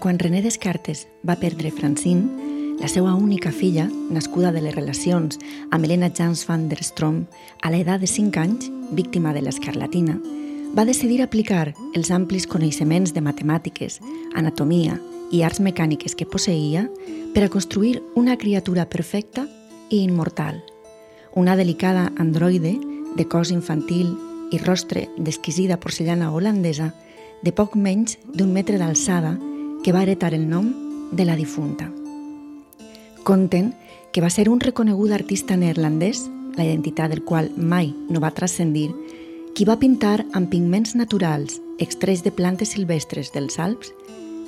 quan René Descartes va perdre Francine, la seva única filla, nascuda de les relacions amb Helena Jans van der Strom, a l'edat de 5 anys, víctima de l'escarlatina, va decidir aplicar els amplis coneixements de matemàtiques, anatomia i arts mecàniques que posseïa per a construir una criatura perfecta i immortal, una delicada androide de cos infantil i rostre d'exquisida porcellana holandesa de poc menys d'un metre d'alçada que va heretar el nom de la difunta. Conten que va ser un reconegut artista neerlandès, la identitat del qual mai no va transcendir, qui va pintar amb pigments naturals extrets de plantes silvestres dels Alps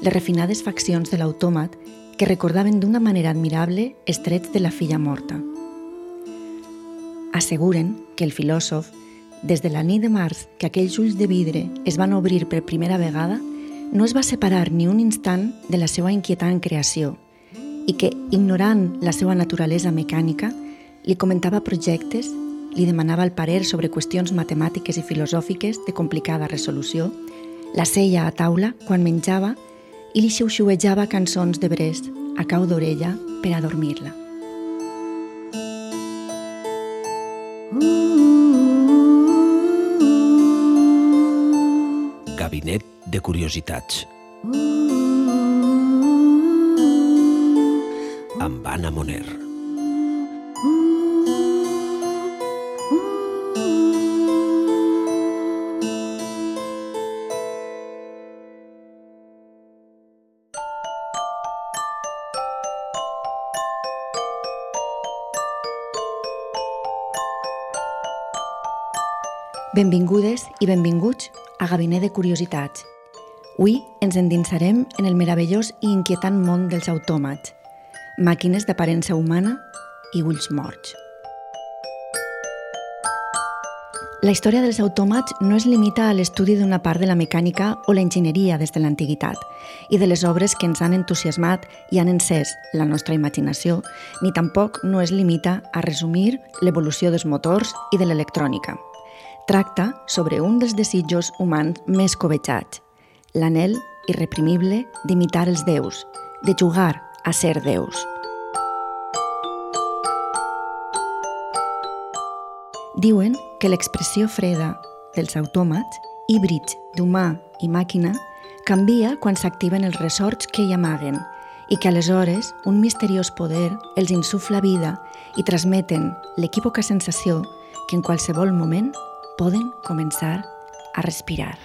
les refinades faccions de l'autòmat que recordaven d'una manera admirable estrets de la filla morta. Asseguren que el filòsof, des de la nit de març que aquells ulls de vidre es van obrir per primera vegada, no es va separar ni un instant de la seva inquietant creació i que, ignorant la seva naturalesa mecànica, li comentava projectes, li demanava el parer sobre qüestions matemàtiques i filosòfiques de complicada resolució, la seia a taula quan menjava i li xiuxiuejava cançons de Brest a cau d'orella per adormir-la. Gabinet de Curiositats. Amb Anna Moner. Benvingudes i benvinguts a Gabinet de Curiositats. Avui ens endinsarem en el meravellós i inquietant món dels autòmats, màquines d'aparença humana i ulls morts. La història dels autòmats no es limita a l'estudi d'una part de la mecànica o la enginyeria des de l'antiguitat i de les obres que ens han entusiasmat i han encès la nostra imaginació, ni tampoc no es limita a resumir l'evolució dels motors i de l'electrònica. Tracta sobre un dels desitjos humans més covejats, l'anel irreprimible d'imitar els déus, de jugar a ser déus. Diuen que l'expressió freda dels autòmats, híbrids d'humà i màquina, canvia quan s'activen els ressorts que hi amaguen i que aleshores un misteriós poder els insufla vida i transmeten l'equívoca sensació que en qualsevol moment poden començar a respirar.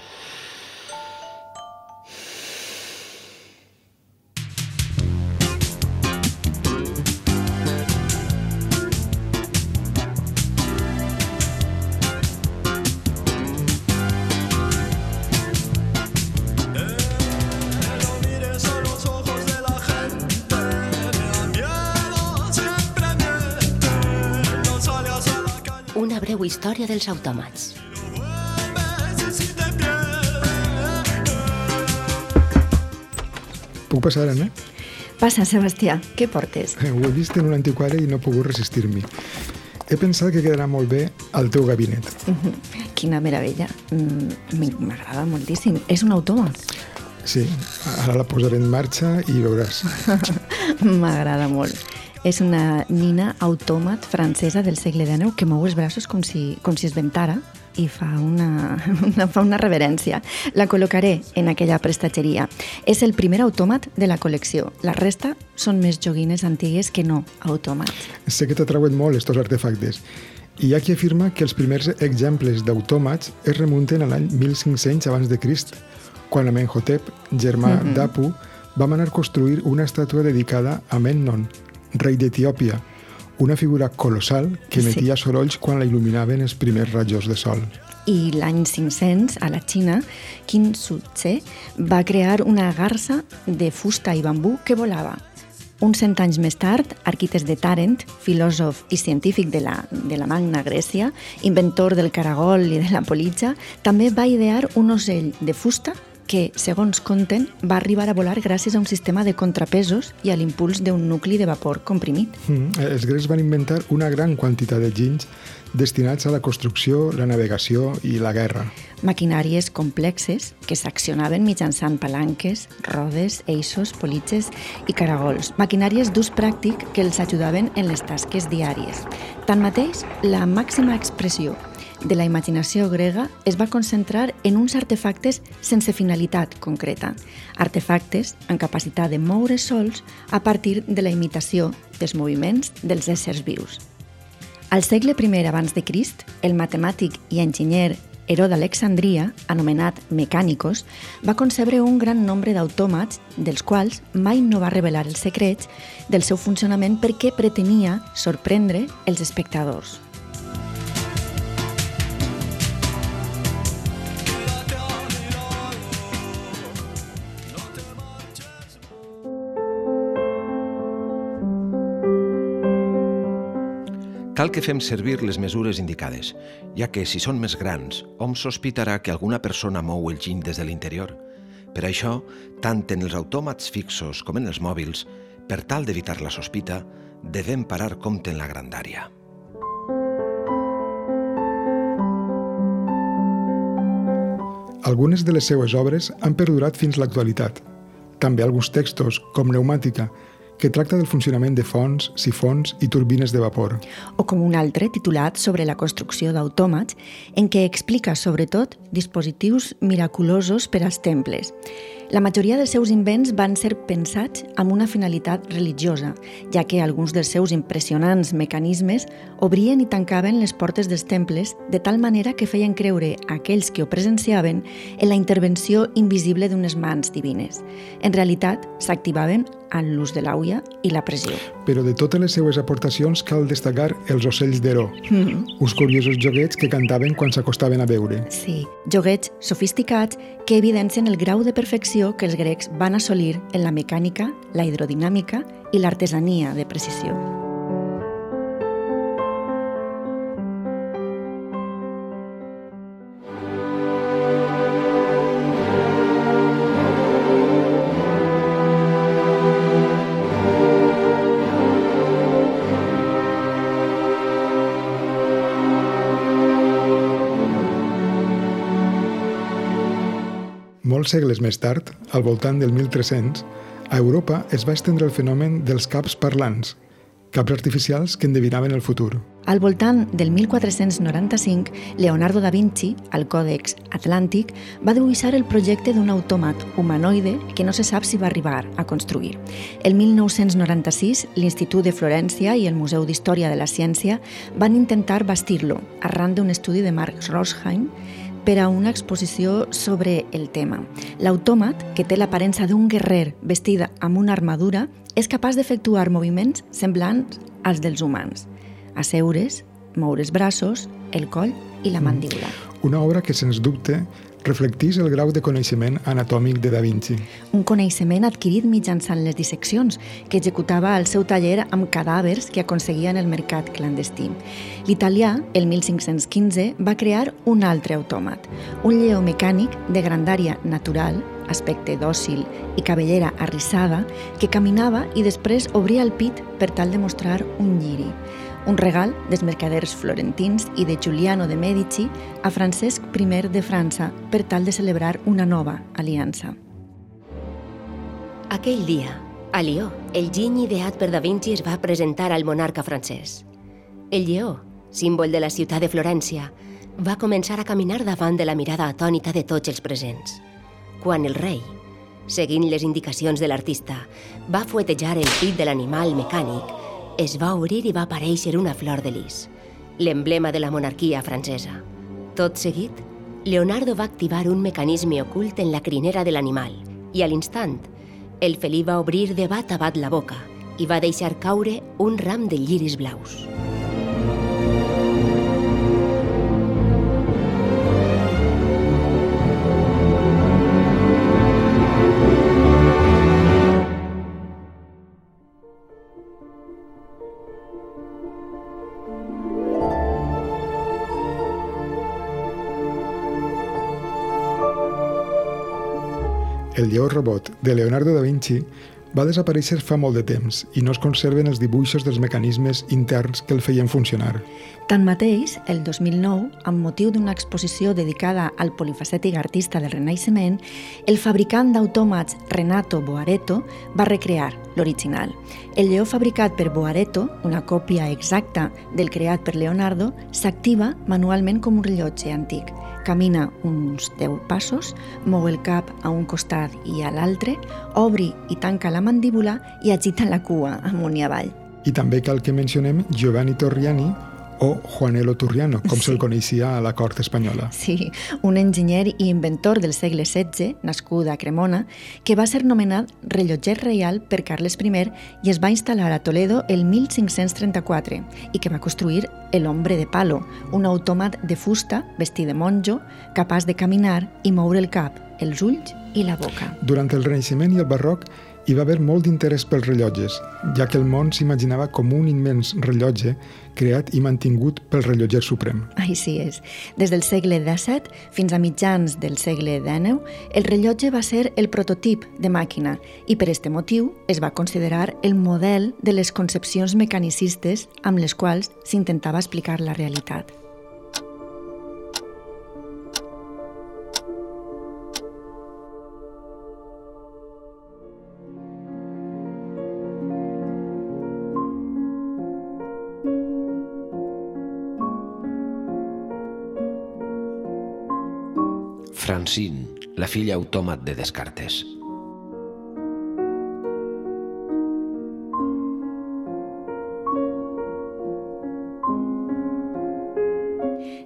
Breu història dels autòmats. Puc passar, Anna? Passa, Sebastià, què portes? Eh, Ho he vist en un antiquari i no he pogut resistir-m'hi. He pensat que quedarà molt bé al teu gabinet. Quina meravella. Mm, M'agrada moltíssim. És un autòmat. Sí, ara la posaré en marxa i veuràs. M'agrada molt. És una nina autòmat francesa del segle XIX que mou els braços com si, com si es ventara i fa una, una, fa una reverència. La col·locaré en aquella prestatgeria. És el primer autòmat de la col·lecció. La resta són més joguines antigues que no autòmats. Sé que t'atrauen molt estos artefactes. Hi ha qui afirma que els primers exemples d'autòmats es remunten a l'any 1500 abans de Crist, quan Amenhotep, germà mm -hmm. d'Apu, va manar construir una estàtua dedicada a Memnon, rei d'Etiòpia, una figura colossal que Sí. emetia sorolls quan la il·luminaven els primers rajos de sol. I l'any 500, a la Xina, Qin Su-tse va crear una garça de fusta i bambú que volava. Uns cent anys més tard, Arquites de Tarent, filòsof i científic de la, de la Magna Grècia, inventor del caragol i de la politja, també va idear un ocell de fusta que, segons conten, va arribar a volar gràcies a un sistema de contrapesos i a l'impuls d'un nucli de vapor comprimit. Mm, els grecs van inventar una gran quantitat de ginys destinats a la construcció, la navegació i la guerra. Maquinàries complexes que s'accionaven mitjançant palanques, rodes, eixos, politges i caragols. Maquinàries d'ús pràctic que els ajudaven en les tasques diàries. Tanmateix, la màxima expressió de la imaginació grega es va concentrar en uns artefactes sense finalitat concreta, artefactes amb capacitat de moure sols a partir de la imitació dels moviments dels éssers vius. Al segle I abans de Crist, el matemàtic i enginyer Heró d'Alexandria, anomenat Mecànicos, va concebre un gran nombre d'autòmats, dels quals mai no va revelar els secrets del seu funcionament perquè pretenia sorprendre els espectadors. Cal que fem servir les mesures indicades, ja que si són més grans, hom sospitarà que alguna persona mou el giny des de l'interior. Per això, tant en els autòmats fixos com en els mòbils, per tal d'evitar la sospita, devem parar compte en la grandària. Algunes de les seues obres han perdurat fins l'actualitat. També alguns textos, com Pneumàtica, que tracta del funcionament de fonts, sifons i turbines de vapor. O com un altre titulat sobre la construcció d'autòmats, en què explica sobretot dispositius miraculosos per als temples. La majoria dels seus invents van ser pensats amb una finalitat religiosa, ja que alguns dels seus impressionants mecanismes obrien i tancaven les portes dels temples de tal manera que feien creure a aquells que ho presenciaven en la intervenció invisible d'unes mans divines. En realitat, s'activaven en l'ús de l'auia i la pressió. Però de totes les seues aportacions cal destacar els ocells d'Heró, mm -hmm. uns curiosos joguets que cantaven quan s'acostaven a veure. Sí, joguets sofisticats que evidencien el grau de perfecció que els grecs van assolir en la mecànica, la hidrodinàmica i l'artesania de precisió. Molts segles més tard, al voltant del 1300, a Europa es va estendre el fenomen dels caps parlants, caps artificials que endevinaven el futur. Al voltant del 1495, Leonardo da Vinci, al Còdex Atlàntic, va dibuixar el projecte d'un autòmat humanoide que no se sap si va arribar a construir. El 1996, l'Institut de Florència i el Museu d'Història de la Ciència van intentar bastir-lo arran d'un estudi de Mark Rosheim per a una exposició sobre el tema. L'autòmat, que té l'aparença d'un guerrer vestit amb una armadura, és capaç d'efectuar moviments semblants als dels humans. Asseure's, moure els braços, el coll i la mm. mandíbula. Una obra que, sens dubte, reflectís el grau de coneixement anatòmic de Da Vinci. Un coneixement adquirit mitjançant les disseccions que executava al seu taller amb cadàvers que aconseguia en el mercat clandestí. L'italià, el 1515, va crear un altre autòmat, un lleó mecànic de grandària natural, aspecte dòcil i cabellera arrissada, que caminava i després obria el pit per tal de mostrar un lliri un regal dels mercaders florentins i de Giuliano de Medici a Francesc I de França per tal de celebrar una nova aliança. Aquell dia, a Lió, el giny ideat per Da Vinci es va presentar al monarca francès. El lleó, símbol de la ciutat de Florència, va començar a caminar davant de la mirada atònita de tots els presents. Quan el rei, seguint les indicacions de l'artista, va fuetejar el pit de l'animal mecànic, es va obrir i va aparèixer una flor de lis, l'emblema de la monarquia francesa. Tot seguit, Leonardo va activar un mecanisme ocult en la crinera de l'animal i a l'instant, el felí va obrir de bat a bat la boca i va deixar caure un ram de lliris blaus. El lleó robot de Leonardo da Vinci, va desaparèixer fa molt de temps i no es conserven els dibuixos dels mecanismes interns que el feien funcionar. Tanmateix, el 2009, amb motiu d'una exposició dedicada al polifacètic artista del Renaixement, el fabricant d'autòmats Renato Boareto va recrear l'original. El lleó fabricat per Boareto, una còpia exacta del creat per Leonardo, s'activa manualment com un rellotge antic. Camina uns 10 passos, mou el cap a un costat i a l'altre, obri i tanca la mandíbula i agita la cua amunt i avall. I també cal que mencionem Giovanni Torriani, o Juanelo Turriano, com sí. se'l coneixia a la cort espanyola. Sí, un enginyer i inventor del segle XVI, nascut a Cremona, que va ser nomenat rellotger reial per Carles I i es va instal·lar a Toledo el 1534 i que va construir el Hombre de Palo, un autòmat de fusta vestit de monjo, capaç de caminar i moure el cap, els ulls i la boca. Durant el Renaixement i el Barroc hi va haver molt d'interès pels rellotges, ja que el món s'imaginava com un immens rellotge creat i mantingut pel rellotger suprem. Així és. Des del segle XVII fins a mitjans del segle XIX, el rellotge va ser el prototip de màquina i per este motiu es va considerar el model de les concepcions mecanicistes amb les quals s'intentava explicar la realitat. Francine, la filla autòmat de Descartes.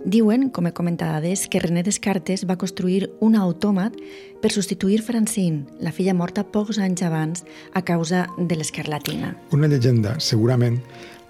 Diuen, com he comentat adés, que René Descartes va construir un autòmat per substituir Francine, la filla morta pocs anys abans a causa de l'escarlatina. Una llegenda, segurament,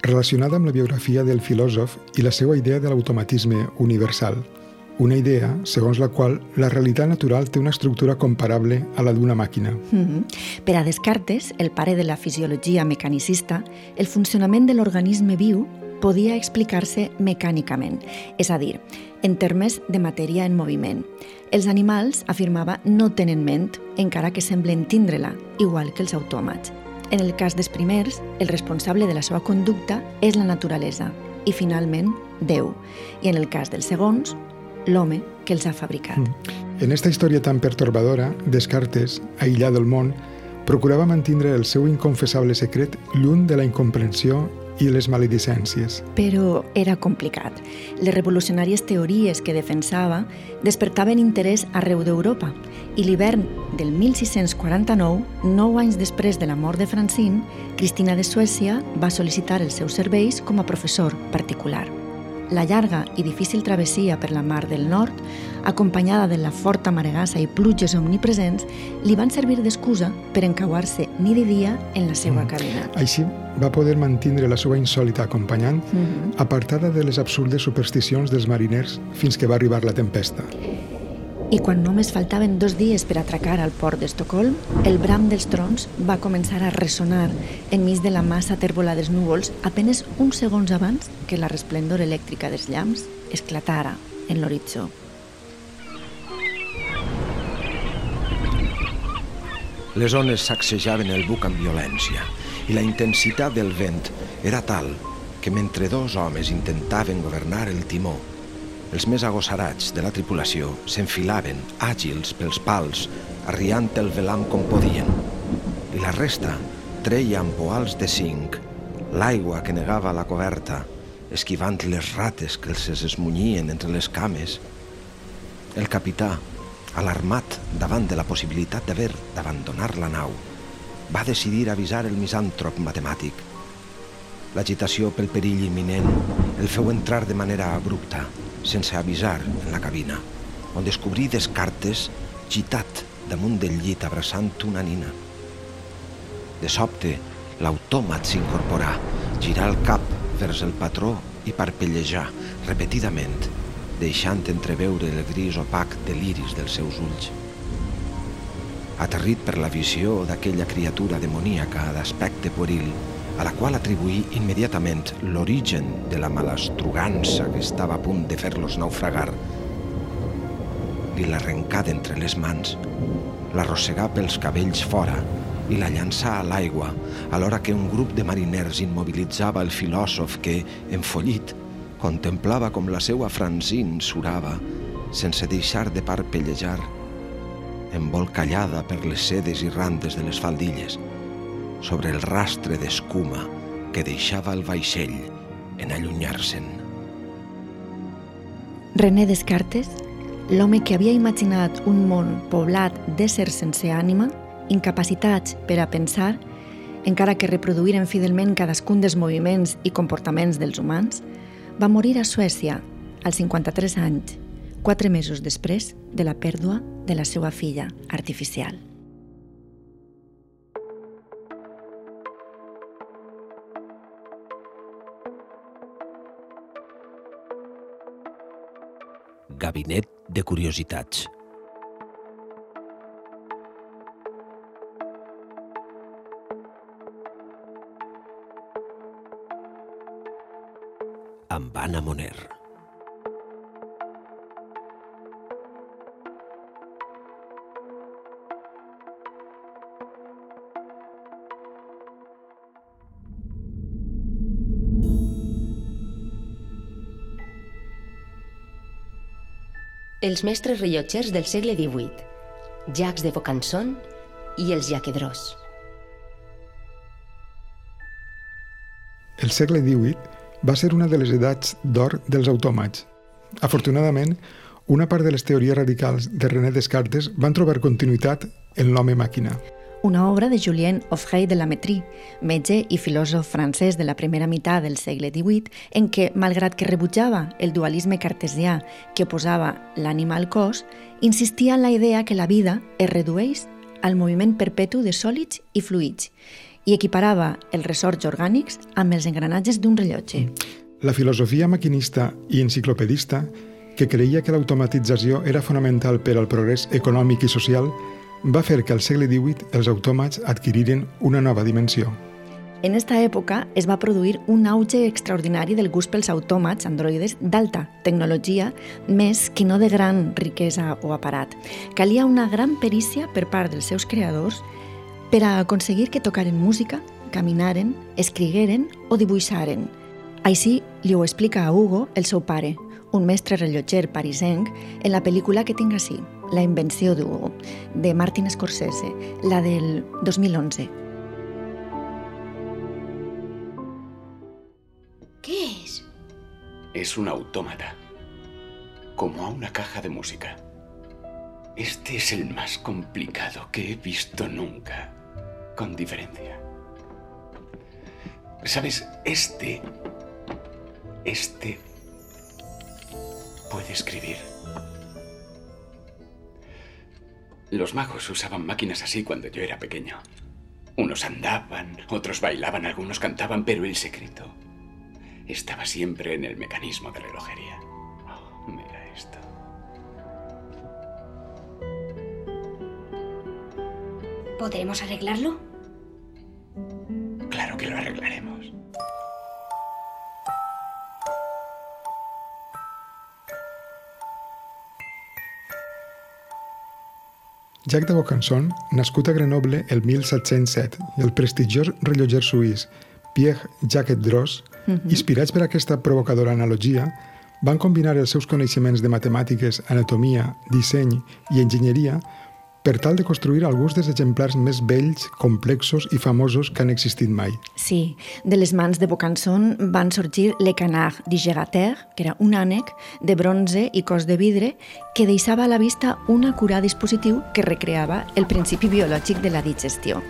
relacionada amb la biografia del filòsof i la seva idea de l'automatisme universal – una idea segons la qual la realitat natural té una estructura comparable a la d'una màquina. Mm -hmm. Per a Descartes, el pare de la fisiologia mecanicista, el funcionament de l'organisme viu podia explicar-se mecànicament, és a dir, en termes de matèria en moviment. Els animals, afirmava, no tenen ment, encara que semblen tindre-la, igual que els autòmats. En el cas dels primers, el responsable de la seva conducta és la naturalesa i, finalment, Déu. I en el cas dels segons, l'home que els ha fabricat. Mm. En esta història tan pertorbadora, Descartes, aïllat del món, procurava mantindre el seu inconfessable secret lluny de la incomprensió i les maledicències. Però era complicat. Les revolucionàries teories que defensava despertaven interès arreu d'Europa i l'hivern del 1649, nou anys després de la mort de Francine, Cristina de Suècia va sol·licitar els seus serveis com a professor particular la llarga i difícil travessia per la Mar del Nord, acompanyada de la forta maregassa i pluges omnipresents, li van servir d'excusa per encauar-se nit i dia en la seva mm. cabina. Així va poder mantindre la seva insòlita acompanyant mm -hmm. apartada de les absurdes supersticions dels mariners fins que va arribar la tempesta. I quan només faltaven dos dies per atracar al port d'Estocolm, el bram dels trons va començar a ressonar enmig de la massa tèrbola dels núvols apenes uns segons abans que la resplendor elèctrica dels llamps esclatara en l'horitzó. Les ones sacsejaven el buc amb violència i la intensitat del vent era tal que mentre dos homes intentaven governar el timó, els més agossarats de la tripulació s'enfilaven, àgils pels pals, arriant el velam com podien. I la resta treia amb poals de cinc l'aigua que negava la coberta, esquivant les rates que els esmunyien entre les cames. El capità, alarmat davant de la possibilitat d'haver d'abandonar la nau, va decidir avisar el misàntrop matemàtic. L'agitació pel perill imminent el feu entrar de manera abrupta sense avisar en la cabina, on descobrí Descartes gitat damunt del llit abraçant una nina. De sobte, l'autòmat s'incorporà, girà el cap vers el patró i parpellejar repetidament, deixant entreveure el gris opac de l'iris dels seus ulls. Aterrit per la visió d'aquella criatura demoníaca d'aspecte pueril, a la qual atribuí immediatament l'origen de la malastrugança que estava a punt de fer-los naufragar. Li l'arrencà d'entre les mans, l'arrossegà pels cabells fora i la llançà a l'aigua, alhora que un grup de mariners immobilitzava el filòsof que, enfollit, contemplava com la seua Francine surava, sense deixar de parpellejar, embolcallada per les sedes i randes de les faldilles, sobre el rastre d'escuma que deixava el vaixell en allunyar-se'n. René Descartes, l'home que havia imaginat un món poblat d'éssers sense ànima, incapacitats per a pensar, encara que reproduïren fidelment cadascun dels moviments i comportaments dels humans, va morir a Suècia als 53 anys, quatre mesos després de la pèrdua de la seva filla artificial. Gabinet de Curiositats. Amb Anna Moner. Els mestres rellotgers del segle XVIII, Jacques de Vaucanson i els Jaquedrós. El segle XVIII va ser una de les edats d'or dels autòmats. Afortunadament, una part de les teories radicals de René Descartes van trobar continuïtat en l'home-màquina una obra de Julien Offray de la Métrie, metge i filòsof francès de la primera meitat del segle XVIII, en què, malgrat que rebutjava el dualisme cartesià que oposava l'ànima al cos, insistia en la idea que la vida es redueix al moviment perpetu de sòlids i fluids i equiparava els ressorts orgànics amb els engranatges d'un rellotge. La filosofia maquinista i enciclopedista, que creia que l'automatització era fonamental per al progrés econòmic i social, va fer que al segle XVIII els autòmats adquiriren una nova dimensió. En esta època es va produir un auge extraordinari del gust pels autòmats androides d'alta tecnologia, més que no de gran riquesa o aparat. Calia una gran perícia per part dels seus creadors per a aconseguir que tocaren música, caminaren, escrigueren o dibuixaren. Així li ho explica a Hugo, el seu pare, un mestre rellotger parisenc, en la pel·lícula que tinc així, la invenció d'Hugo, de Martin Scorsese, la del 2011. ¿Qué es? Es un autómata, como a una caja de música. Este es el más complicado que he visto nunca, con diferencia. ¿Sabes? Este... Este... puede escribir. Los magos usaban máquinas así cuando yo era pequeño. Unos andaban, otros bailaban, algunos cantaban, pero el secreto estaba siempre en el mecanismo de relojería. Oh, mira esto. ¿Podremos arreglarlo? Claro que lo arreglaremos. Jacques de Vaucanson, nascut a Grenoble el 1707, i el prestigiós rellotger suís Pierre Jacques Dross, uh -huh. inspirats per aquesta provocadora analogia, van combinar els seus coneixements de matemàtiques, anatomia, disseny i enginyeria per tal de construir alguns dels exemplars més vells, complexos i famosos que han existit mai. Sí, de les mans de Bocanson van sorgir Le Canard d'Igegater, que era un ànec de bronze i cos de vidre que deixava a la vista un acurat dispositiu que recreava el principi biològic de la digestió.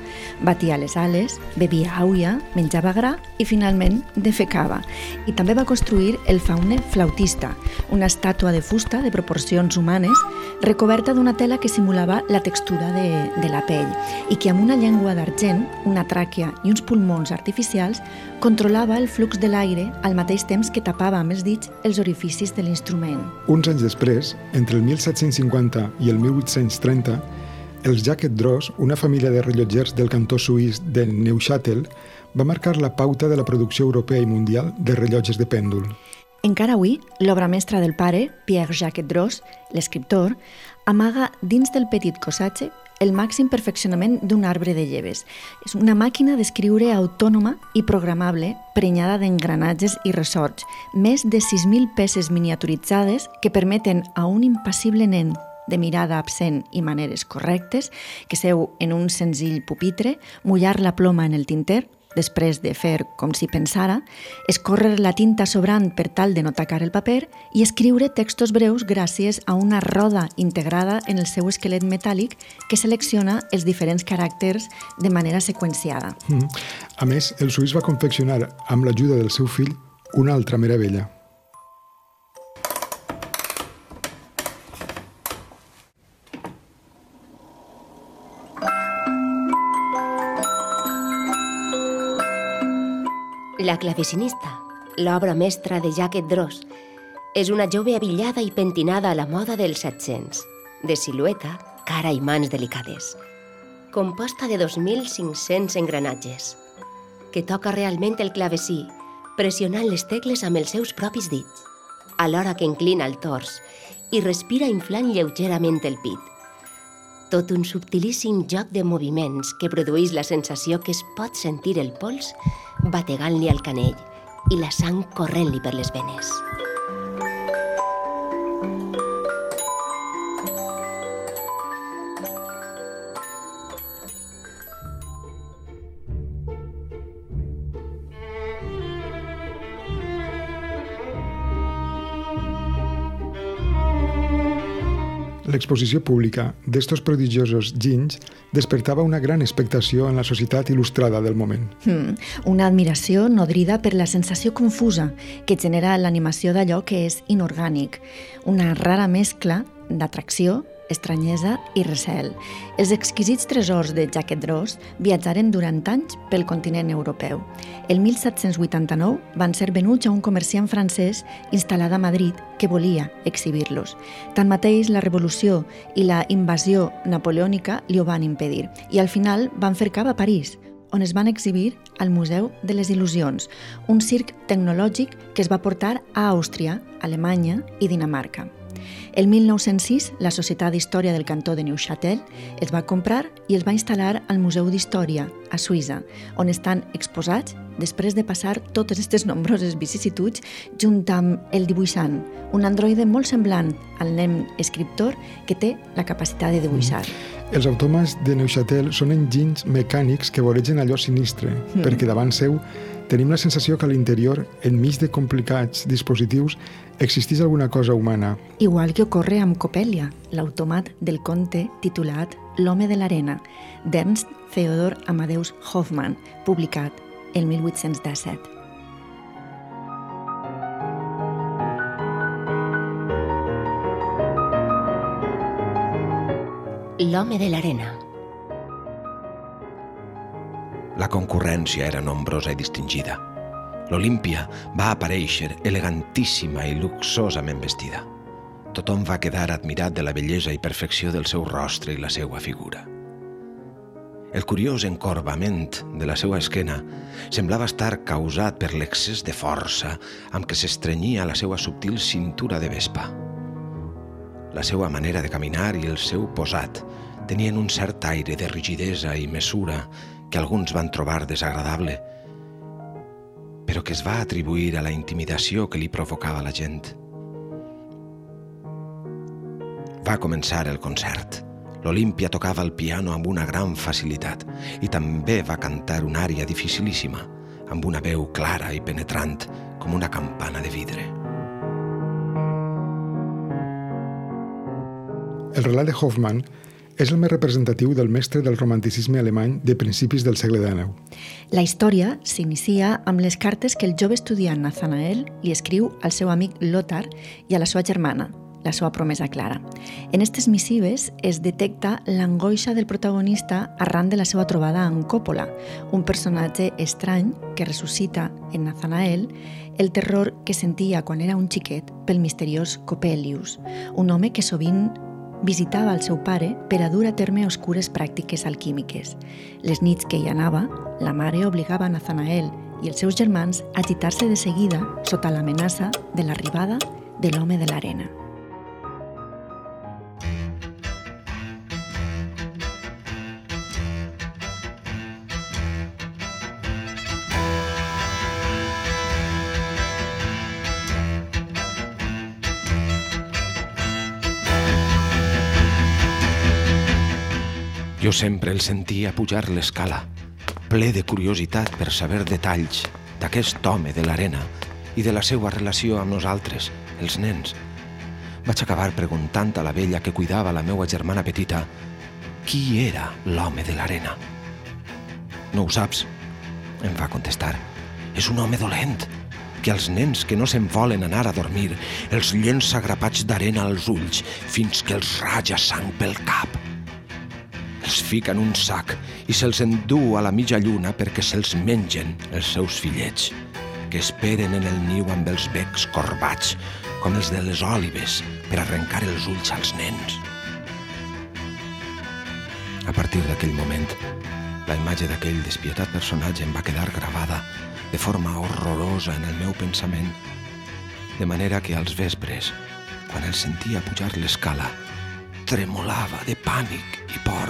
Batia les ales, bevia auia, menjava gra i finalment defecava. I també va construir el faune flautista, una estàtua de fusta de proporcions humanes recoberta d'una tela que simulava la textura de, de la pell i que amb una llengua d'argent, una tràquea i uns pulmons artificials controlava el flux de l'aire al mateix temps que tapava amb els dits els orificis de l'instrument. Uns anys després, entre el 1750 i el 1830, els Jacques Dross, una família de rellotgers del cantó suís de Neuchâtel, va marcar la pauta de la producció europea i mundial de rellotges de pèndol. Encara avui, l'obra mestra del pare, Pierre-Jacques Dross, l'escriptor, amaga dins del petit cossatge el màxim perfeccionament d'un arbre de lleves. És una màquina d'escriure autònoma i programable, prenyada d'engranatges i ressorts, més de 6.000 peces miniaturitzades que permeten a un impassible nen de mirada absent i maneres correctes, que seu en un senzill pupitre, mullar la ploma en el tinter, després de fer com si pensara, escórrer la tinta sobrant per tal de no tacar el paper i escriure textos breus gràcies a una roda integrada en el seu esquelet metàl·lic que selecciona els diferents caràcters de manera seqüenciada. Mm. A més, el suís va confeccionar, amb l'ajuda del seu fill, una altra meravella. La clavecinista, l'obra mestra de Jacques Dross, és una jove avillada i pentinada a la moda dels 700, de silueta, cara i mans delicades, composta de 2.500 engranatges, que toca realment el clavecí, pressionant les tecles amb els seus propis dits, alhora que inclina el tors i respira inflant lleugerament el pit. Tot un subtilíssim joc de moviments que produeix la sensació que es pot sentir el pols bategant-li al canell i la sang corrent-li per les venes. L'exposició pública d'estos prodigiosos ginys despertava una gran expectació en la societat il·lustrada del moment. Hmm, una admiració nodrida per la sensació confusa que genera l'animació d'allò que és inorgànic, una rara mescla d'atracció, estranyesa i recel. Els exquisits tresors de Jacques Dross viatjaren durant anys pel continent europeu. El 1789 van ser venuts a un comerciant francès instal·lat a Madrid que volia exhibir-los. Tanmateix, la revolució i la invasió napoleònica li ho van impedir i al final van fer cap a París, on es van exhibir al Museu de les Il·lusions, un circ tecnològic que es va portar a Àustria, Alemanya i Dinamarca. El 1906, la Societat d'Història del Cantó de Neuchâtel els va comprar i els va instal·lar al Museu d'Història, a Suïssa, on estan exposats després de passar totes aquestes nombroses vicissituds junt amb el dibuixant, un androide molt semblant al nen escriptor que té la capacitat de dibuixar. Mm. Els autòmats de Neuchâtel són enginys mecànics que voregen allò sinistre, mm. perquè davant seu tenim la sensació que a l'interior, enmig de complicats dispositius, existeix alguna cosa humana. Igual que ocorre amb Copelia, l'automat del conte titulat L'home de l'arena, d'Ernst Theodor Amadeus Hoffmann, publicat el 1817. L'home de l'arena la concurrència era nombrosa i distingida. L'Olímpia va aparèixer elegantíssima i luxosament vestida. Tothom va quedar admirat de la bellesa i perfecció del seu rostre i la seva figura. El curiós encorbament de la seva esquena semblava estar causat per l'excés de força amb què s'estrenyia la seva subtil cintura de vespa. La seva manera de caminar i el seu posat tenien un cert aire de rigidesa i mesura que alguns van trobar desagradable, però que es va atribuir a la intimidació que li provocava la gent. Va començar el concert. L'Olímpia tocava el piano amb una gran facilitat i també va cantar una àrea dificilíssima, amb una veu clara i penetrant com una campana de vidre. El relat de Hoffman és el més representatiu del mestre del romanticisme alemany de principis del segle XIX. La història s'inicia amb les cartes que el jove estudiant Nathanael li escriu al seu amic Lothar i a la seva germana, la seva promesa clara. En aquestes missives es detecta l'angoixa del protagonista arran de la seva trobada amb Coppola, un personatge estrany que ressuscita en Nathanael el terror que sentia quan era un xiquet pel misteriós Coppelius, un home que sovint visitava el seu pare per a dur a terme oscures pràctiques alquímiques. Les nits que hi anava, la mare obligava Nathanael i els seus germans a agitar-se de seguida sota l'amenaça de l'arribada de l'home de l'arena. Jo sempre el sentia pujar l'escala, ple de curiositat per saber detalls d'aquest home de l'arena i de la seva relació amb nosaltres, els nens. Vaig acabar preguntant a la vella que cuidava la meua germana petita qui era l'home de l'arena. No ho saps? Em va contestar. És un home dolent, que els nens que no se'n volen anar a dormir els llença grapats d'arena als ulls fins que els raja sang pel cap. Els fica en un sac i se'ls endú a la mitja lluna perquè se'ls mengen els seus fillets, que esperen en el niu amb els becs corbats, com els de les òlives, per arrencar els ulls als nens. A partir d'aquell moment, la imatge d'aquell despietat personatge em va quedar gravada de forma horrorosa en el meu pensament, de manera que als vespres, quan el sentia pujar l'escala, tremolava de pànic i por.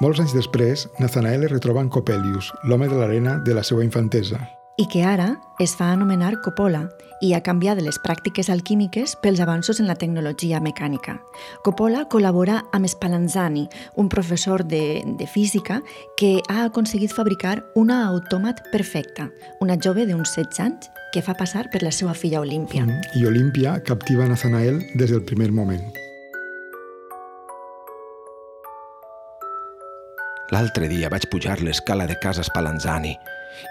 Molts anys després, Nathanael es retroba en Coppelius, l'home de l'arena de la seva infantesa. I que ara es fa anomenar Coppola i ha canviat les pràctiques alquímiques pels avanços en la tecnologia mecànica. Coppola col·labora amb Spallanzani, un professor de, de física que ha aconseguit fabricar una autòmat perfecta, una jove d'uns 16 anys que fa passar per la seva filla Olímpia. Mm, I Olímpia captiva Nathanael des del primer moment. L'altre dia vaig pujar l'escala de casa Spallanzani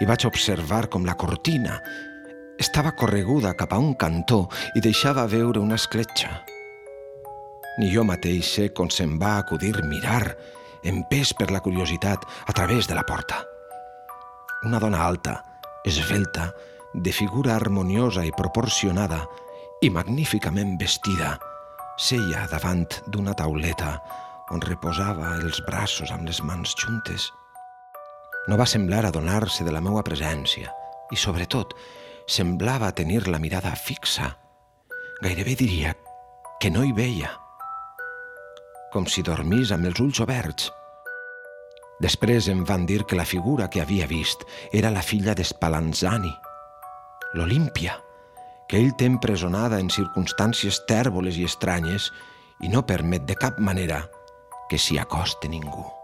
i vaig observar com la cortina estava correguda cap a un cantó i deixava veure una escletxa. Ni jo mateix sé com se'm va acudir mirar, empès per la curiositat, a través de la porta. Una dona alta, esvelta, de figura harmoniosa i proporcionada i magníficament vestida, seia davant d'una tauleta on reposava els braços amb les mans juntes. No va semblar adonar-se de la meua presència i, sobretot, semblava tenir la mirada fixa. Gairebé diria que no hi veia, com si dormís amb els ulls oberts. Després em van dir que la figura que havia vist era la filla d'Espalanzani, l'Olímpia, que ell té empresonada en circumstàncies tèrboles i estranyes i no permet de cap manera que s'hi acoste ningú.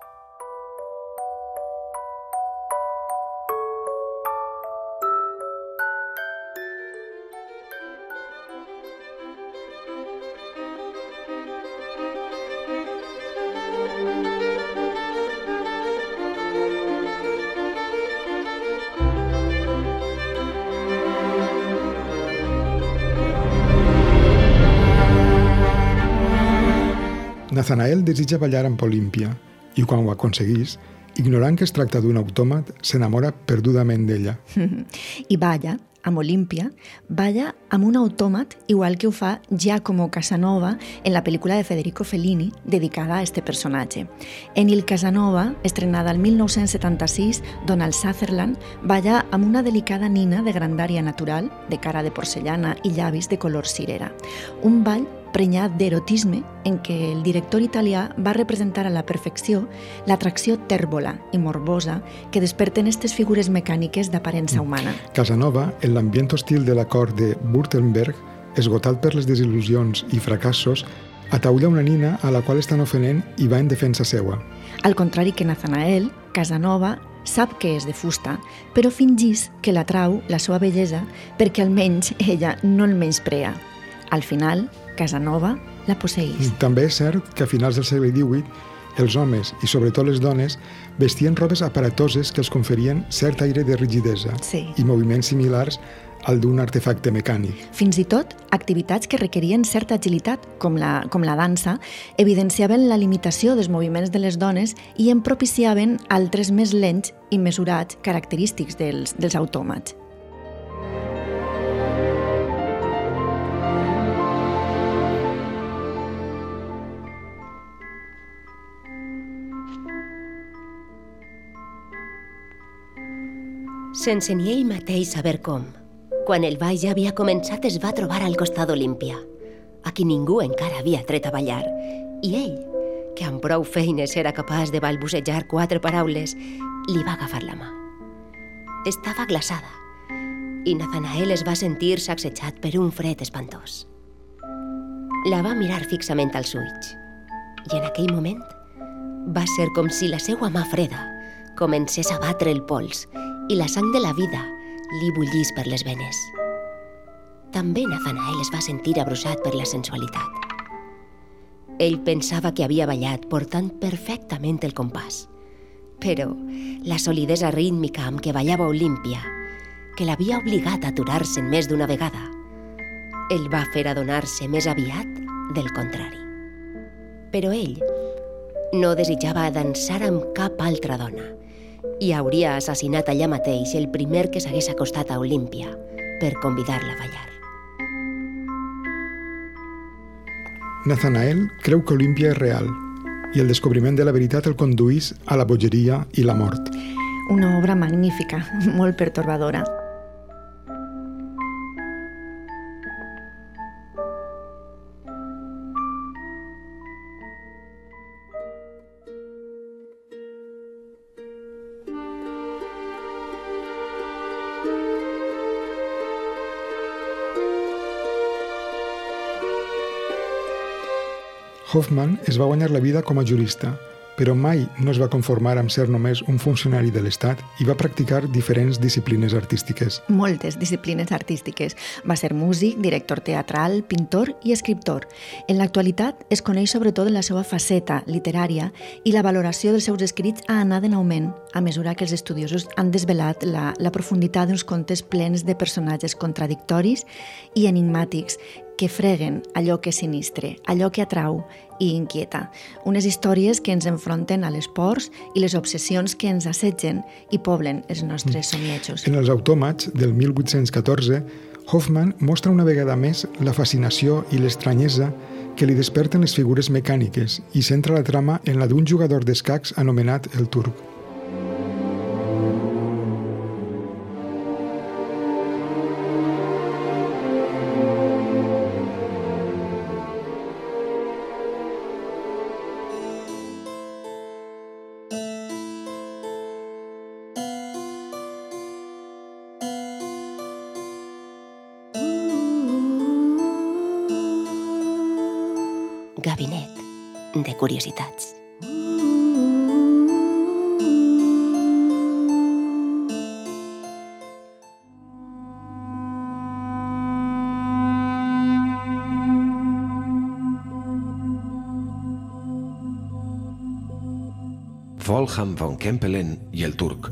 Nathanael desitja ballar amb Olímpia i quan ho aconseguís, ignorant que es tracta d'un autòmat, s'enamora perdudament d'ella. I balla amb Olímpia, balla amb un autòmat igual que ho fa Giacomo Casanova en la pel·lícula de Federico Fellini dedicada a este personatge. En Il Casanova, estrenada el 1976, Donald Sutherland balla amb una delicada nina de grandària natural, de cara de porcellana i llavis de color cirera. Un ball prenyat d'erotisme en què el director italià va representar a la perfecció l'atracció tèrbola i morbosa que desperten aquestes figures mecàniques d'aparença humana. Casanova, en l'ambient hostil de la cort de Württemberg, esgotat per les desil·lusions i fracassos, ataulla una nina a la qual estan ofenent i va en defensa seua. Al contrari que Nathanael, Casanova sap que és de fusta, però fingís que l'atrau la seva bellesa perquè almenys ella no el menysprea. Al final, Casanova la posseís. També és cert que a finals del segle XVIII els homes, i sobretot les dones, vestien robes aparatoses que els conferien cert aire de rigidesa sí. i moviments similars al d'un artefacte mecànic. Fins i tot, activitats que requerien certa agilitat, com la, com la dansa, evidenciaven la limitació dels moviments de les dones i en propiciaven altres més lents i mesurats característics dels, dels autòmats. Sense ni ell mateix saber com. Quan el ball ja havia començat, es va trobar al costat d'Olímpia, a qui ningú encara havia tret a ballar, i ell que amb prou feines era capaç de balbucejar quatre paraules, li va agafar la mà. Estava glaçada i Nathanael es va sentir sacsejat per un fred espantós. La va mirar fixament als ulls i en aquell moment va ser com si la seva mà freda comencés a batre el pols i la sang de la vida li bullís per les venes. També Nathanael es va sentir abruixat per la sensualitat. Ell pensava que havia ballat portant perfectament el compàs, però la solidesa rítmica amb què ballava Olímpia, que l'havia obligat a aturar-se més d'una vegada, el va fer adonar-se més aviat del contrari. Però ell no desitjava dansar amb cap altra dona i hauria assassinat allà mateix el primer que s'hagués acostat a Olímpia per convidar-la a ballar. Nathanael creu que Olímpia és real i el descobriment de la veritat el conduís a la bogeria i la mort. Una obra magnífica, molt pertorbadora. Hoffman es va guanyar la vida com a jurista, però mai no es va conformar amb ser només un funcionari de l'Estat i va practicar diferents disciplines artístiques. Moltes disciplines artístiques. Va ser músic, director teatral, pintor i escriptor. En l'actualitat es coneix sobretot en la seva faceta literària i la valoració dels seus escrits ha anat en augment a mesura que els estudiosos han desvelat la, la profunditat d'uns contes plens de personatges contradictoris i enigmàtics que freguen allò que sinistre, allò que atrau i inquieta. Unes històries que ens enfronten a les pors i les obsessions que ens assetgen i poblen els nostres somniatges. En els autòmats del 1814, Hoffman mostra una vegada més la fascinació i l'estranyesa que li desperten les figures mecàniques i centra la trama en la d'un jugador d'escacs anomenat el Turc. Gabinet de curiositats. Wolfgang von Kempelen i el turc.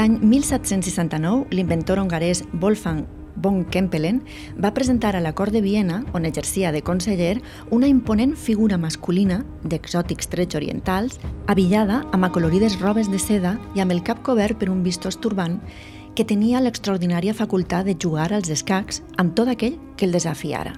L'any 1769, l'inventor hongarès Wolfgang von Kempelen va presentar a la cort de Viena, on exercia de conseller, una imponent figura masculina d'exòtics trets orientals, avillada amb acolorides robes de seda i amb el cap cobert per un vistós turbant que tenia l'extraordinària facultat de jugar als escacs amb tot aquell que el desafiara.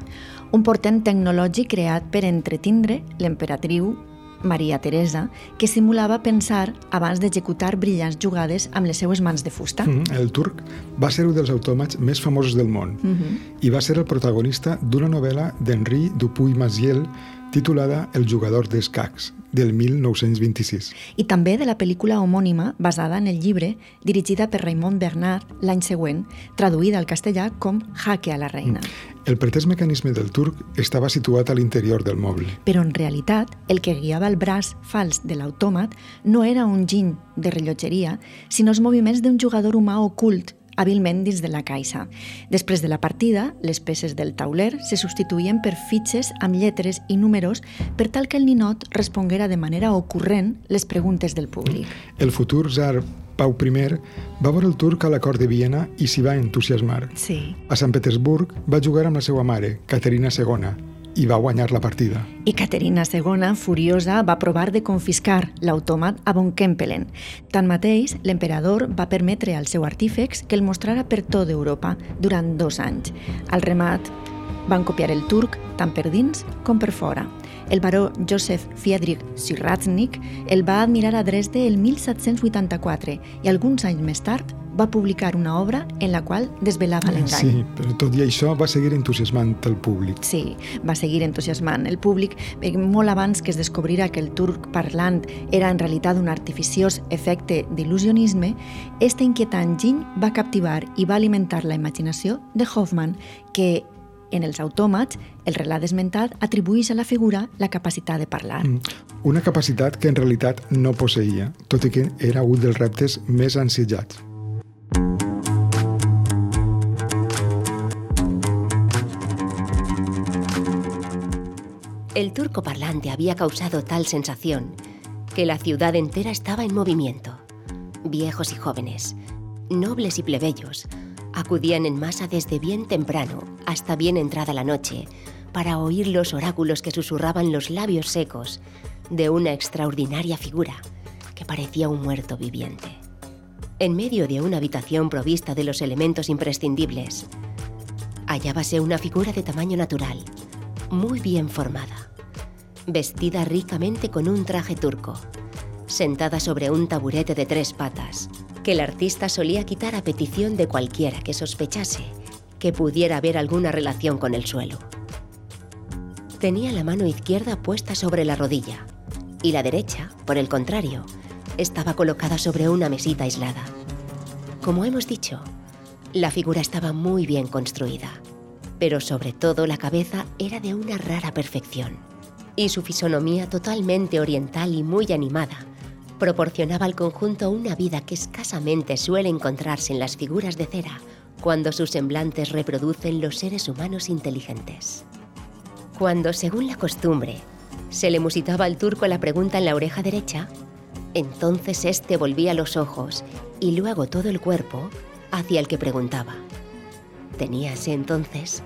Un portent tecnològic creat per entretindre l'emperatriu Maria Teresa, que simulava pensar abans d'executar brillants jugades amb les seues mans de fusta. Mm, El turc va ser un dels autòmats més famosos del món Mm -hmm. i va ser el protagonista d'una novel·la d'Henri Dupuy-Maziel titulada El jugador d'escacs, del 1926. I també de la pel·lícula homònima basada en el llibre dirigida per Raymond Bernard l'any següent, traduïda al castellà com Jaque a la reina. El pretès mecanisme del turc estava situat a l'interior del moble. Però en realitat, el que guiava el braç fals de l'autòmat no era un giny de rellotgeria, sinó els moviments d'un jugador humà ocult hàbilment dins de la caixa. Després de la partida, les peces del tauler se substituïen per fitxes amb lletres i números per tal que el ninot responguera de manera ocurrent les preguntes del públic. El futur tsar Pau I va veure el turc a la cort de Viena i s'hi va entusiasmar. Sí. A Sant Petersburg va jugar amb la seva mare, Caterina II, i va guanyar la partida. I Caterina II, furiosa, va provar de confiscar l'autòmat a von Kempelen. Tanmateix, l'emperador va permetre al seu artífex que el mostrara per tot Europa durant dos anys. Al remat, van copiar el turc tant per dins com per fora. El baró Josef Friedrich Siratznik el va admirar a Dresde el 1784 i alguns anys més tard va publicar una obra en la qual desvelava l'engany. Sí, però tot i això va seguir entusiasmant el públic. Sí, va seguir entusiasmant el públic, perquè molt abans que es descobrira que el turc parlant era en realitat un artificiós efecte d'il·lusionisme, este inquietant giny va captivar i va alimentar la imaginació de Hoffman, que en els autòmats, el relat esmentat atribueix a la figura la capacitat de parlar. Mm. Una capacitat que en realitat no posseïa, tot i que era un dels reptes més ansitjats. El turco parlante había causado tal sensación que la ciudad entera estaba en movimiento. Viejos y jóvenes, nobles y plebeyos, acudían en masa desde bien temprano hasta bien entrada la noche para oír los oráculos que susurraban los labios secos de una extraordinaria figura que parecía un muerto viviente. En medio de una habitación provista de los elementos imprescindibles, hallábase una figura de tamaño natural, muy bien formada, vestida ricamente con un traje turco, sentada sobre un taburete de tres patas, que el artista solía quitar a petición de cualquiera que sospechase que pudiera haber alguna relación con el suelo. Tenía la mano izquierda puesta sobre la rodilla y la derecha, por el contrario, estaba colocada sobre una mesita aislada. Como hemos dicho, la figura estaba muy bien construida pero sobre todo la cabeza era de una rara perfección. Y su fisonomía totalmente oriental y muy animada proporcionaba al conjunto una vida que escasamente suele encontrarse en las figuras de cera cuando sus semblantes reproducen los seres humanos inteligentes. Cuando, según la costumbre, se le musitaba al turco la pregunta en la oreja derecha, entonces éste volvía los ojos y luego todo el cuerpo hacia el que preguntaba. Teníase entonces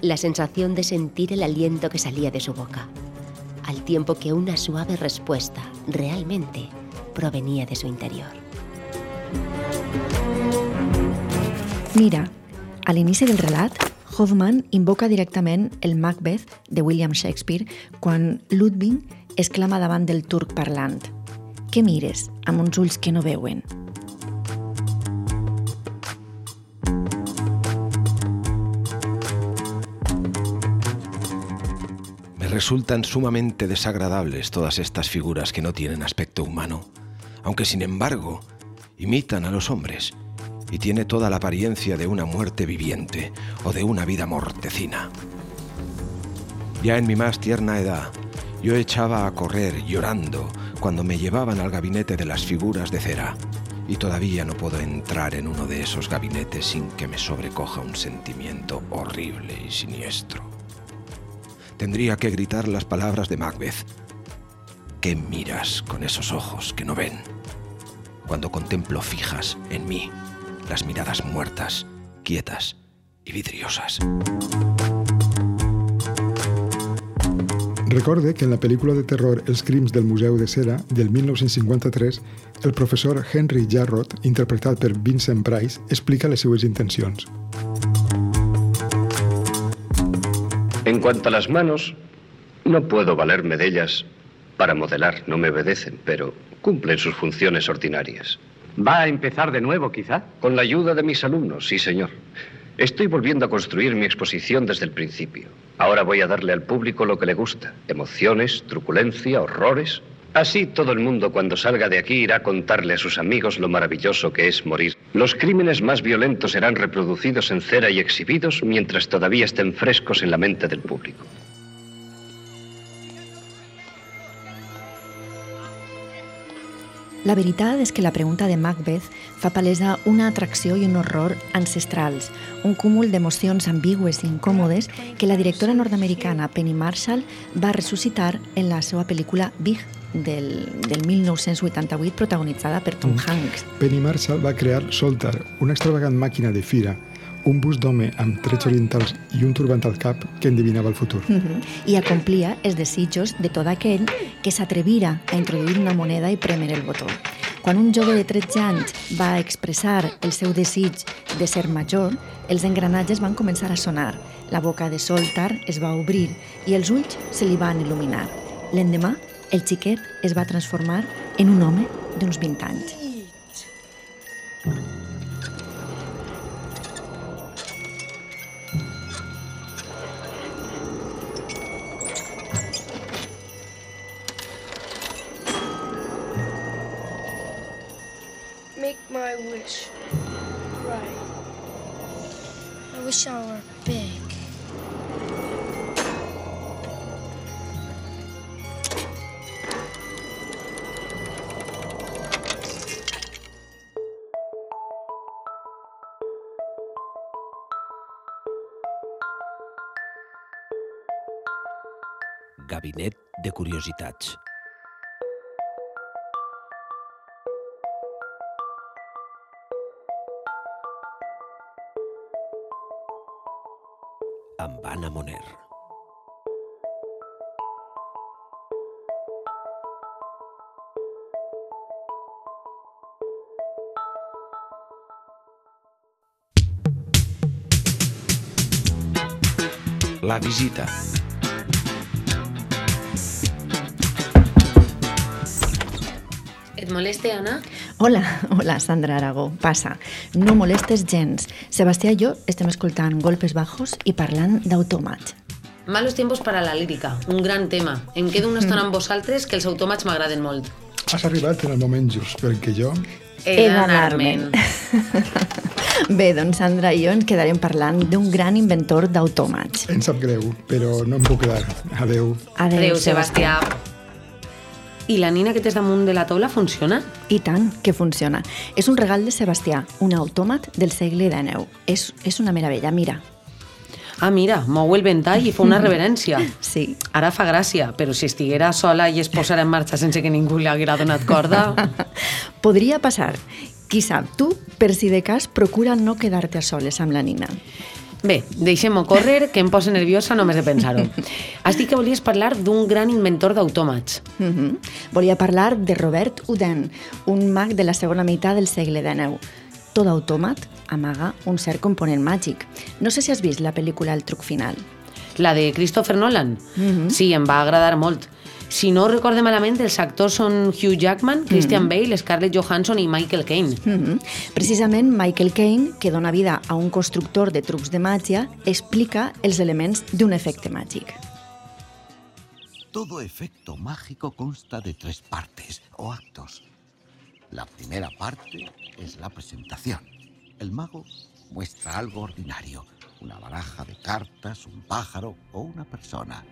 la sensación de sentir el aliento que salía de su boca, al tiempo que una suave respuesta realmente provenía de su interior. Mira, a l'inici del relat, Hoffman invoca directament el Macbeth de William Shakespeare quan Ludwig exclama davant del turc parlant «Què mires amb uns que no veuen?» resultan sumamente desagradables todas estas figuras que no tienen aspecto humano, aunque sin embargo imitan a los hombres y tiene toda la apariencia de una muerte viviente o de una vida mortecina. Ya en mi más tierna edad, yo echaba a correr llorando cuando me llevaban al gabinete de las figuras de cera, y todavía no puedo entrar en uno de esos gabinetes sin que me sobrecoja un sentimiento horrible y siniestro tendría que gritar las palabras de Macbeth. ¿Qué miras con esos ojos que no ven? Cuando contemplo fijas en mí las miradas muertas, quietas y vidriosas. Recorde que en la pel·lícula de terror Els crims del Museu de Cera, del 1953, el professor Henry Jarrod, interpretat per Vincent Price, explica les seues intencions. En cuanto a las manos, no puedo valerme de ellas para modelar, no me obedecen, pero cumplen sus funciones ordinarias. ¿Va a empezar de nuevo, quizá? Con la ayuda de mis alumnos, sí, señor. Estoy volviendo a construir mi exposición desde el principio. Ahora voy a darle al público lo que le gusta. Emociones, truculencia, horrores. Así todo el mundo cuando salga de aquí irá a contarle a sus amigos lo maravilloso que es morir. Los crímenes más violentos serán reproducidos en cera y exhibidos mientras todavía estén frescos en la mente del público. La veritat és que la pregunta de Macbeth fa palesa una atracció i un horror ancestrals, un cúmul d'emocions ambigües i incòmodes que la directora nord-americana Penny Marshall va ressuscitar en la seva pel·lícula Big del, del 1988 protagonitzada per Tom mm. Hanks. Penny Marshall va crear Soltar, una extravagant màquina de fira, un bus d'home amb trets orientals i un turbant al cap que endevinava el futur. Mm -hmm. I acomplia els desitjos de tot aquell que s'atrevira a introduir una moneda i premer el botó. Quan un jove de 13 anys va expressar el seu desig de ser major, els engranatges van començar a sonar La boca de Soltar es va obrir i els ulls se li van il·luminar. L'endemà, el xiquet es va transformar en un home d'uns 20 anys. Make wish. Right. I wish I were big. Gabinet de curiositats. Amb Anna Moner. La visita. Et moleste, Anna? Hola, hola, Sandra Aragó. Passa, no molestes gens. Sebastià i jo estem escoltant golpes bajos i parlant d'autòmats. Malos tiempos para la lírica, un gran tema. Em quedo una estona amb vosaltres que els automats m'agraden molt. Has arribat en el moment just, perquè jo... He d'anar-me'n. Bé, doncs Sandra i jo ens quedarem parlant d'un gran inventor d'autòmats. Em sap greu, però no em puc quedar. Adeu. Adéu, Sebastià. I la nina que tens damunt de la taula funciona? I tant, que funciona. És un regal de Sebastià, un autòmat del segle XIX. És, és una meravella, mira. Ah, mira, mou el ventall i fa una reverència. Sí. Ara fa gràcia, però si estiguera sola i es posara en marxa sense que ningú li haguera donat corda... Podria passar. Qui sap, tu, per si de cas, procura no quedar-te a soles amb la nina. Bé, deixem-ho córrer, que em posa nerviosa només de pensar-ho. Has dit que volies parlar d'un gran inventor d'autòmats. Mm -hmm. Volia parlar de Robert Houdin, un mag de la segona meitat del segle XIX. Tot autòmat amaga un cert component màgic. No sé si has vist la pel·lícula El truc final. La de Christopher Nolan? Mhm. Sí, em va agradar molt. Si no recorde malament, els actors són Hugh Jackman, Christian Bale, Scarlett Johansson i Michael Caine. Mm -hmm. Precisament Michael Caine, que dona vida a un constructor de trucs de màgia, explica els elements d'un efecte màgic. Todo efecto mágico consta de tres partes o actos. La primera parte es la presentación. El mago muestra algo ordinario, una baraja de cartas, un pájaro o una persona.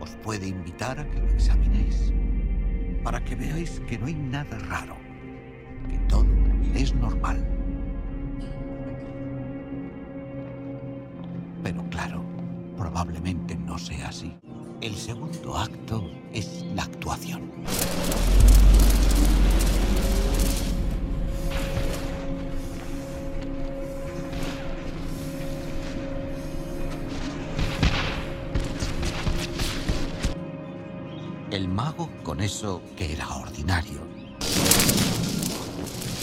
Os puede invitar a que lo examinéis, para que veáis que no hay nada raro, que todo es normal. Pero claro, probablemente no sea así. El segundo acto es la actuación. Eso que era ordinario,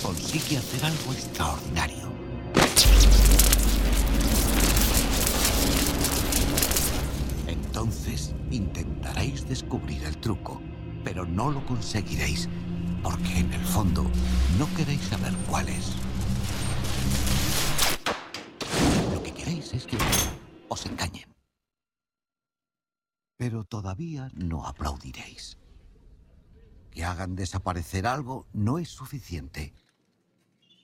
consigue hacer algo extraordinario. Entonces intentaréis descubrir el truco, pero no lo conseguiréis, porque en el fondo no queréis saber cuál es. Lo que queréis es que os engañen. Pero todavía no aplaudiréis. Que hagan desaparecer algo no es suficiente.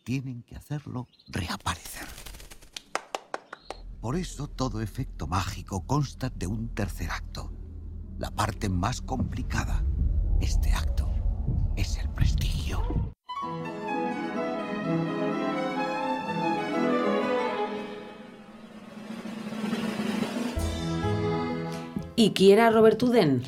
Tienen que hacerlo reaparecer. Por eso todo efecto mágico consta de un tercer acto. La parte más complicada. Este acto es el prestigio. I qui era Robert Houdin?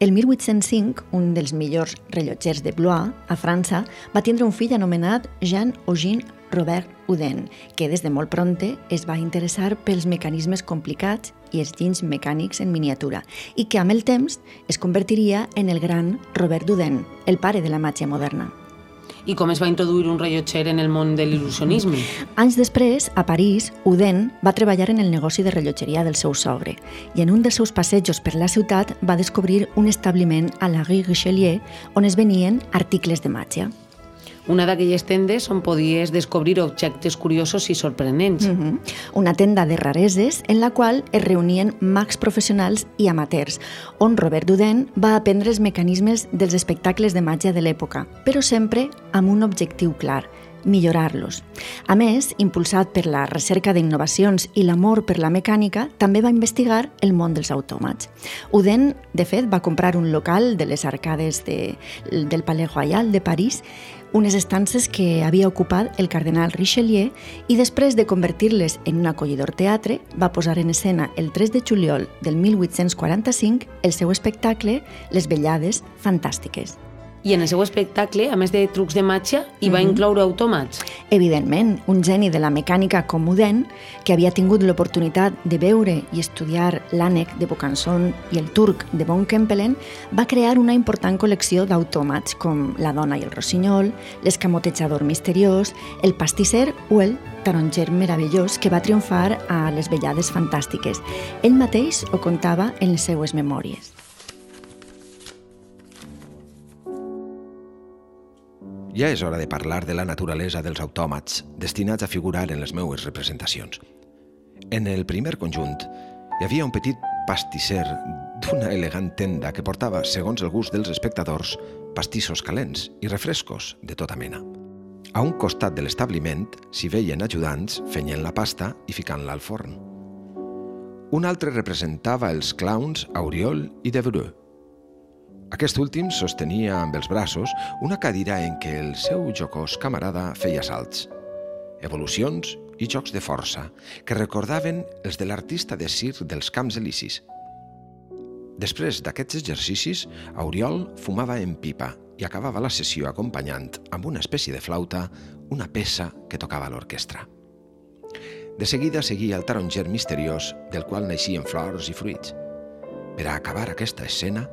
El 1805, un dels millors rellotgers de Blois, a França, va tindre un fill anomenat Jean Eugène Robert Houdin, que des de molt pronte es va interessar pels mecanismes complicats i els ginys mecànics en miniatura, i que amb el temps es convertiria en el gran Robert Houdin, el pare de la màgia moderna. I com es va introduir un rellotger en el món de l'il·lusionisme? Anys després, a París, Houdin va treballar en el negoci de rellotgeria del seu sogre i en un dels seus passejos per la ciutat va descobrir un establiment a la rue Richelieu on es venien articles de màgia. Una d'aquelles tendes on podies descobrir objectes curiosos i sorprenents. Mm -hmm. Una tenda de rareses en la qual es reunien mags professionals i amateurs, on Robert Houdin va aprendre els mecanismes dels espectacles de màgia de l'època, però sempre amb un objectiu clar, millorar-los. A més, impulsat per la recerca d'innovacions i l'amor per la mecànica, també va investigar el món dels autòmats. Houdin, de fet, va comprar un local de les arcades de, del Palais Royal de París unes estances que havia ocupat el cardenal Richelieu i després de convertir-les en un acollidor teatre va posar en escena el 3 de juliol del 1845 el seu espectacle Les Vellades Fantàstiques. I en el seu espectacle, a més de trucs de màgia, hi va mm -hmm. incloure autòmats. Evidentment, un geni de la mecànica com Uden, que havia tingut l'oportunitat de veure i estudiar l'ànec de Bocanson i el turc de Von Kempelen, va crear una important col·lecció d'autòmats com La dona i el rossinyol, l'escamotejador misteriós, el pastisser o el taronger meravellós que va triomfar a les vellades fantàstiques. Ell mateix ho contava en les seues memòries. Ja és hora de parlar de la naturalesa dels autòmats destinats a figurar en les meues representacions. En el primer conjunt hi havia un petit pastisser d'una elegant tenda que portava, segons el gust dels espectadors, pastissos calents i refrescos de tota mena. A un costat de l'establiment s'hi veien ajudants fenyent la pasta i ficant-la al forn. Un altre representava els clowns Auriol i Devereux, aquest últim sostenia amb els braços una cadira en què el seu jocós camarada feia salts, evolucions i jocs de força que recordaven els de l'artista de circ dels Camps Elisis. Després d'aquests exercicis, Auriol fumava en pipa i acabava la sessió acompanyant amb una espècie de flauta una peça que tocava l'orquestra. De seguida seguia el taronger misteriós del qual naixien flors i fruits. Per a acabar aquesta escena,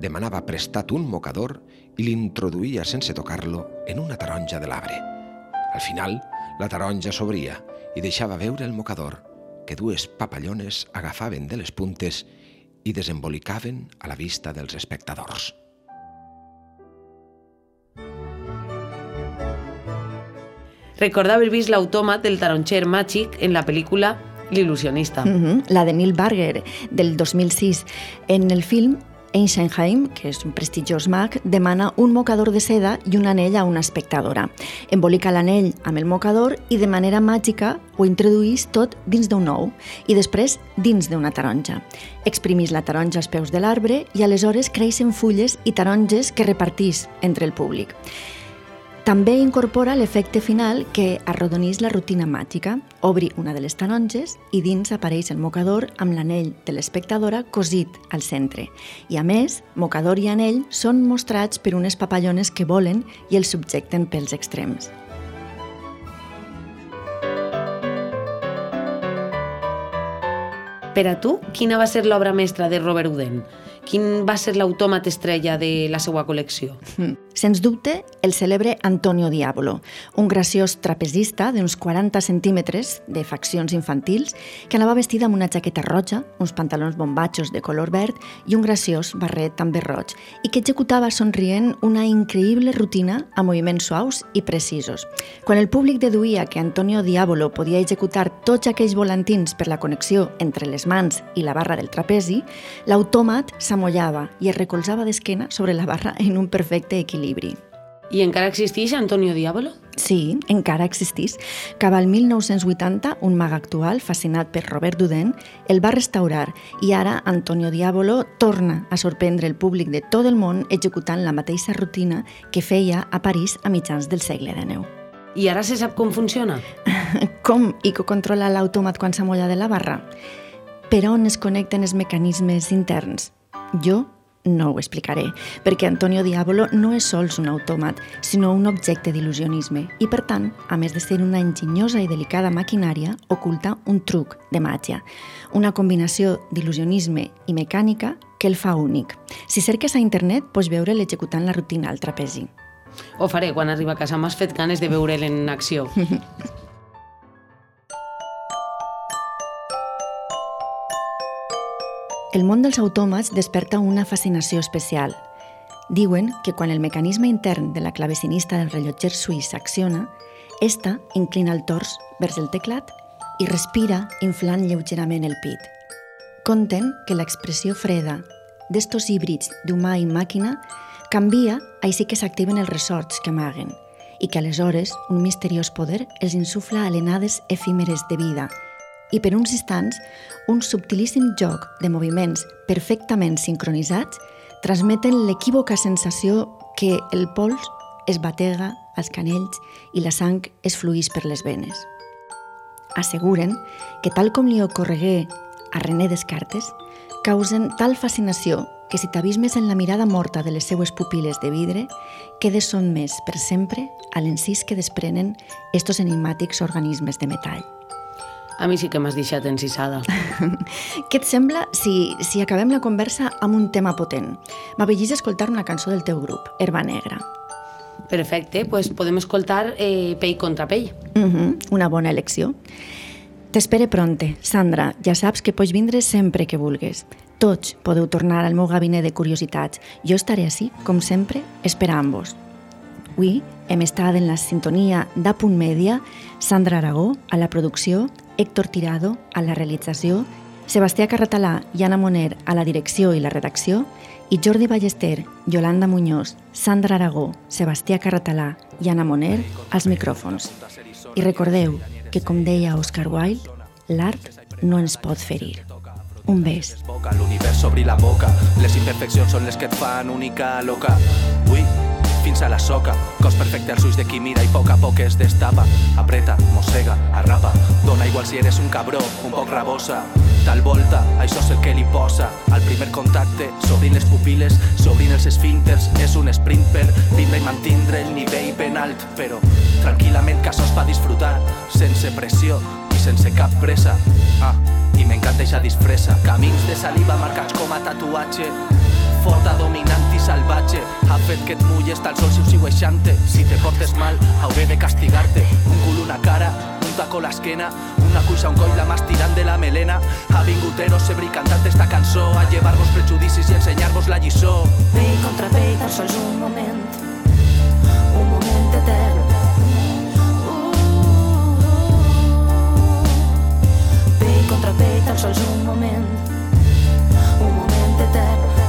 demanava prestat un mocador i l'introduïa sense tocar-lo en una taronja de l'arbre. Al final, la taronja s'obria i deixava veure el mocador, que dues papallones agafaven de les puntes i desembolicaven a la vista dels espectadors. Recorda haver vist l'autòmat del taronxer màgic en la pel·lícula L'il·lusionista. Mm -hmm, la de Neil Barger, del 2006. En el film Einstein, que és un prestigiós mag, demana un mocador de seda i un anell a una espectadora. Embolica l'anell amb el mocador i de manera màgica ho introduís tot dins d'un ou i després dins d'una taronja. Exprimís la taronja als peus de l'arbre i aleshores creixen fulles i taronges que repartís entre el públic. També incorpora l'efecte final que arrodonís la rutina màgica. Obri una de les taronges i dins apareix el mocador amb l'anell de l'espectadora cosit al centre. I a més, mocador i anell són mostrats per unes papallones que volen i els subjecten pels extrems. Per a tu, quina va ser l'obra mestra de Robert Houdin? Quin va ser l'autòmat estrella de la seva col·lecció? Mm. Sens dubte, el cèlebre Antonio Diabolo, un graciós trapezista d'uns 40 centímetres de faccions infantils que anava vestida amb una jaqueta roja, uns pantalons bombatxos de color verd i un graciós barret també roig, i que executava somrient una increïble rutina a moviments suaus i precisos. Quan el públic deduïa que Antonio Diabolo podia executar tots aquells volantins per la connexió entre les mans i la barra del trapezi, l'autòmat s'amollava i es recolzava d'esquena sobre la barra en un perfecte equilibri. I encara existeix Antonio Diabolo? Sí, encara existís. Cap al 1980, un mag actual, fascinat per Robert Duden, el va restaurar i ara Antonio Diabolo torna a sorprendre el públic de tot el món executant la mateixa rutina que feia a París a mitjans del segle XIX. I ara se sap com funciona? com i que controla l'autòmat quan s'amolla de la barra? Per on es connecten els mecanismes interns? Jo No ho explicaré, perquè Antonio Diabolo no és sols un autòmat, sinó un objecte d'il·lusionisme i, per tant, a més de ser una enginyosa i delicada maquinària, oculta un truc de màgia, una combinació d'il·lusionisme i mecànica que el fa únic. Si cerques a internet, pots veure'l executant la rutina al trapezi. Ho faré, quan arriba a casa m'has fet ganes de veure'l en acció. El món dels autòmats desperta una fascinació especial. Diuen que quan el mecanisme intern de la clavecinista del rellotger suís s'acciona, esta inclina el tors vers el teclat i respira inflant lleugerament el pit. Conten que l'expressió freda d'estos híbrids d'humà i màquina canvia així que s'activen els ressorts que amaguen i que aleshores un misteriós poder els insufla alenades efímeres de vida i per uns instants un subtilíssim joc de moviments perfectament sincronitzats transmeten l'equívoca sensació que el pols es batega als canells i la sang es fluís per les venes. Asseguren que tal com li ocorregué a René Descartes, causen tal fascinació que si t'abismes en la mirada morta de les seues pupil·les de vidre, quedes més per sempre a l'encís que desprenen estos enigmàtics organismes de metall. A mi sí que m'has deixat encisada. Què et sembla si, si acabem la conversa amb un tema potent? M'avellis escoltar una cançó del teu grup, Herba Negra. Perfecte, pues podem escoltar eh, Pell contra Pell. Uh -huh, una bona elecció. T'espere pronte. Sandra, ja saps que pots vindre sempre que vulgues. Tots podeu tornar al meu gabinet de curiositats. Jo estaré així, com sempre, esperant-vos. Avui hem estat en la sintonia d'Apunt Mèdia, Sandra Aragó a la producció, Héctor Tirado a la realització, Sebastià Carratalà i Anna Moner a la direcció i la redacció i Jordi Ballester, Yolanda Muñoz, Sandra Aragó, Sebastià Carratalà i Anna Moner als micròfons. I recordeu que, com deia Oscar Wilde, l'art no ens pot ferir. Un bes. L'univers obri la boca, les imperfeccions són les que et fan única loca. Ui, fins a la soca. Cos perfecte als ulls de qui mira i poc a poc es destapa. Apreta, mossega, arrapa. Dona igual si eres un cabró, un poc rabosa. Tal volta, això és el que li posa. Al primer contacte, s'obrin les pupil·les, s'obrin els esfínters. És un sprint per vindre i mantindre el nivell ben alt, però tranquil·lament que això és pa disfrutar, sense pressió i sense cap pressa. Ah, i m'encanta eixa disfressa. Camins de saliva marcats com a tatuatge forta, dominant i salvatge. Ha fet que et mulles tal sol si ho sigo eixante si te portes mal hauré de castigar-te. Un cul, una cara, un taco a l'esquena. Una cuixa, un coll, la mà tirant de la melena. Ha vingut Eros Ebri cantant esta cançó. A llevar-vos prejudicis i ensenyar-vos la lliçó. Pell contra pell, tan sols un moment. Un moment etern. Pell contra pell, tan sols un moment. Un moment etern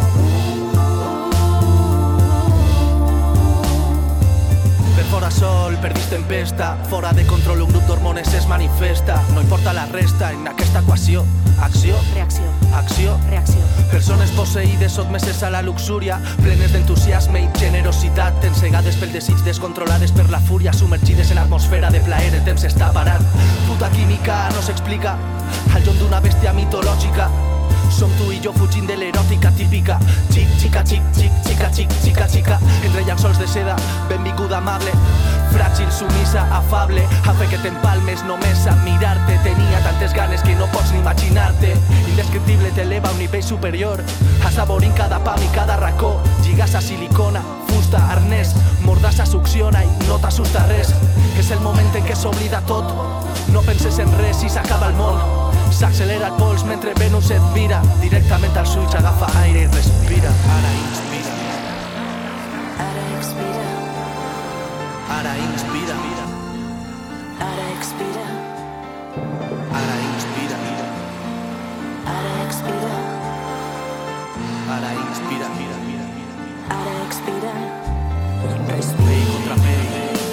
fora sol, per dins tempesta, fora de control un grup d'hormones es manifesta. No importa la resta en aquesta equació. Acció, reacció, acció, reacció. Persones posseïdes sotmeses a la luxúria, plenes d'entusiasme i generositat, ensegades pel desig, descontrolades per la fúria, submergides en atmosfera de plaer, el temps està parat. Puta química no s'explica, al llom d'una bèstia mitològica, som tu i jo fugint de l'eròtica típica. Xic, xica, xic, xic, xica, xic, xica, xica Entre llençols de seda, benvinguda amable. Fràgil, sumisa, afable. A fer que t'empalmes només a mirar-te. Tenia tantes ganes que no pots ni imaginar-te Indescriptible t'eleva a un nivell superior. Assaborint cada pam i cada racó. Lligas a silicona, fusta, arnès Mordassa succiona i no t'assusta res És el moment en què s'oblida tot. No penses en res i s'acaba el món S'accelera el pols mentre Venus et mira Directament als ulls agafa aire i respira. Ara inspira. Ara expira. Ara inspira. Ara expira. Ara inspira. Ara expira. Ara inspira. Ara expira. Pell contra pell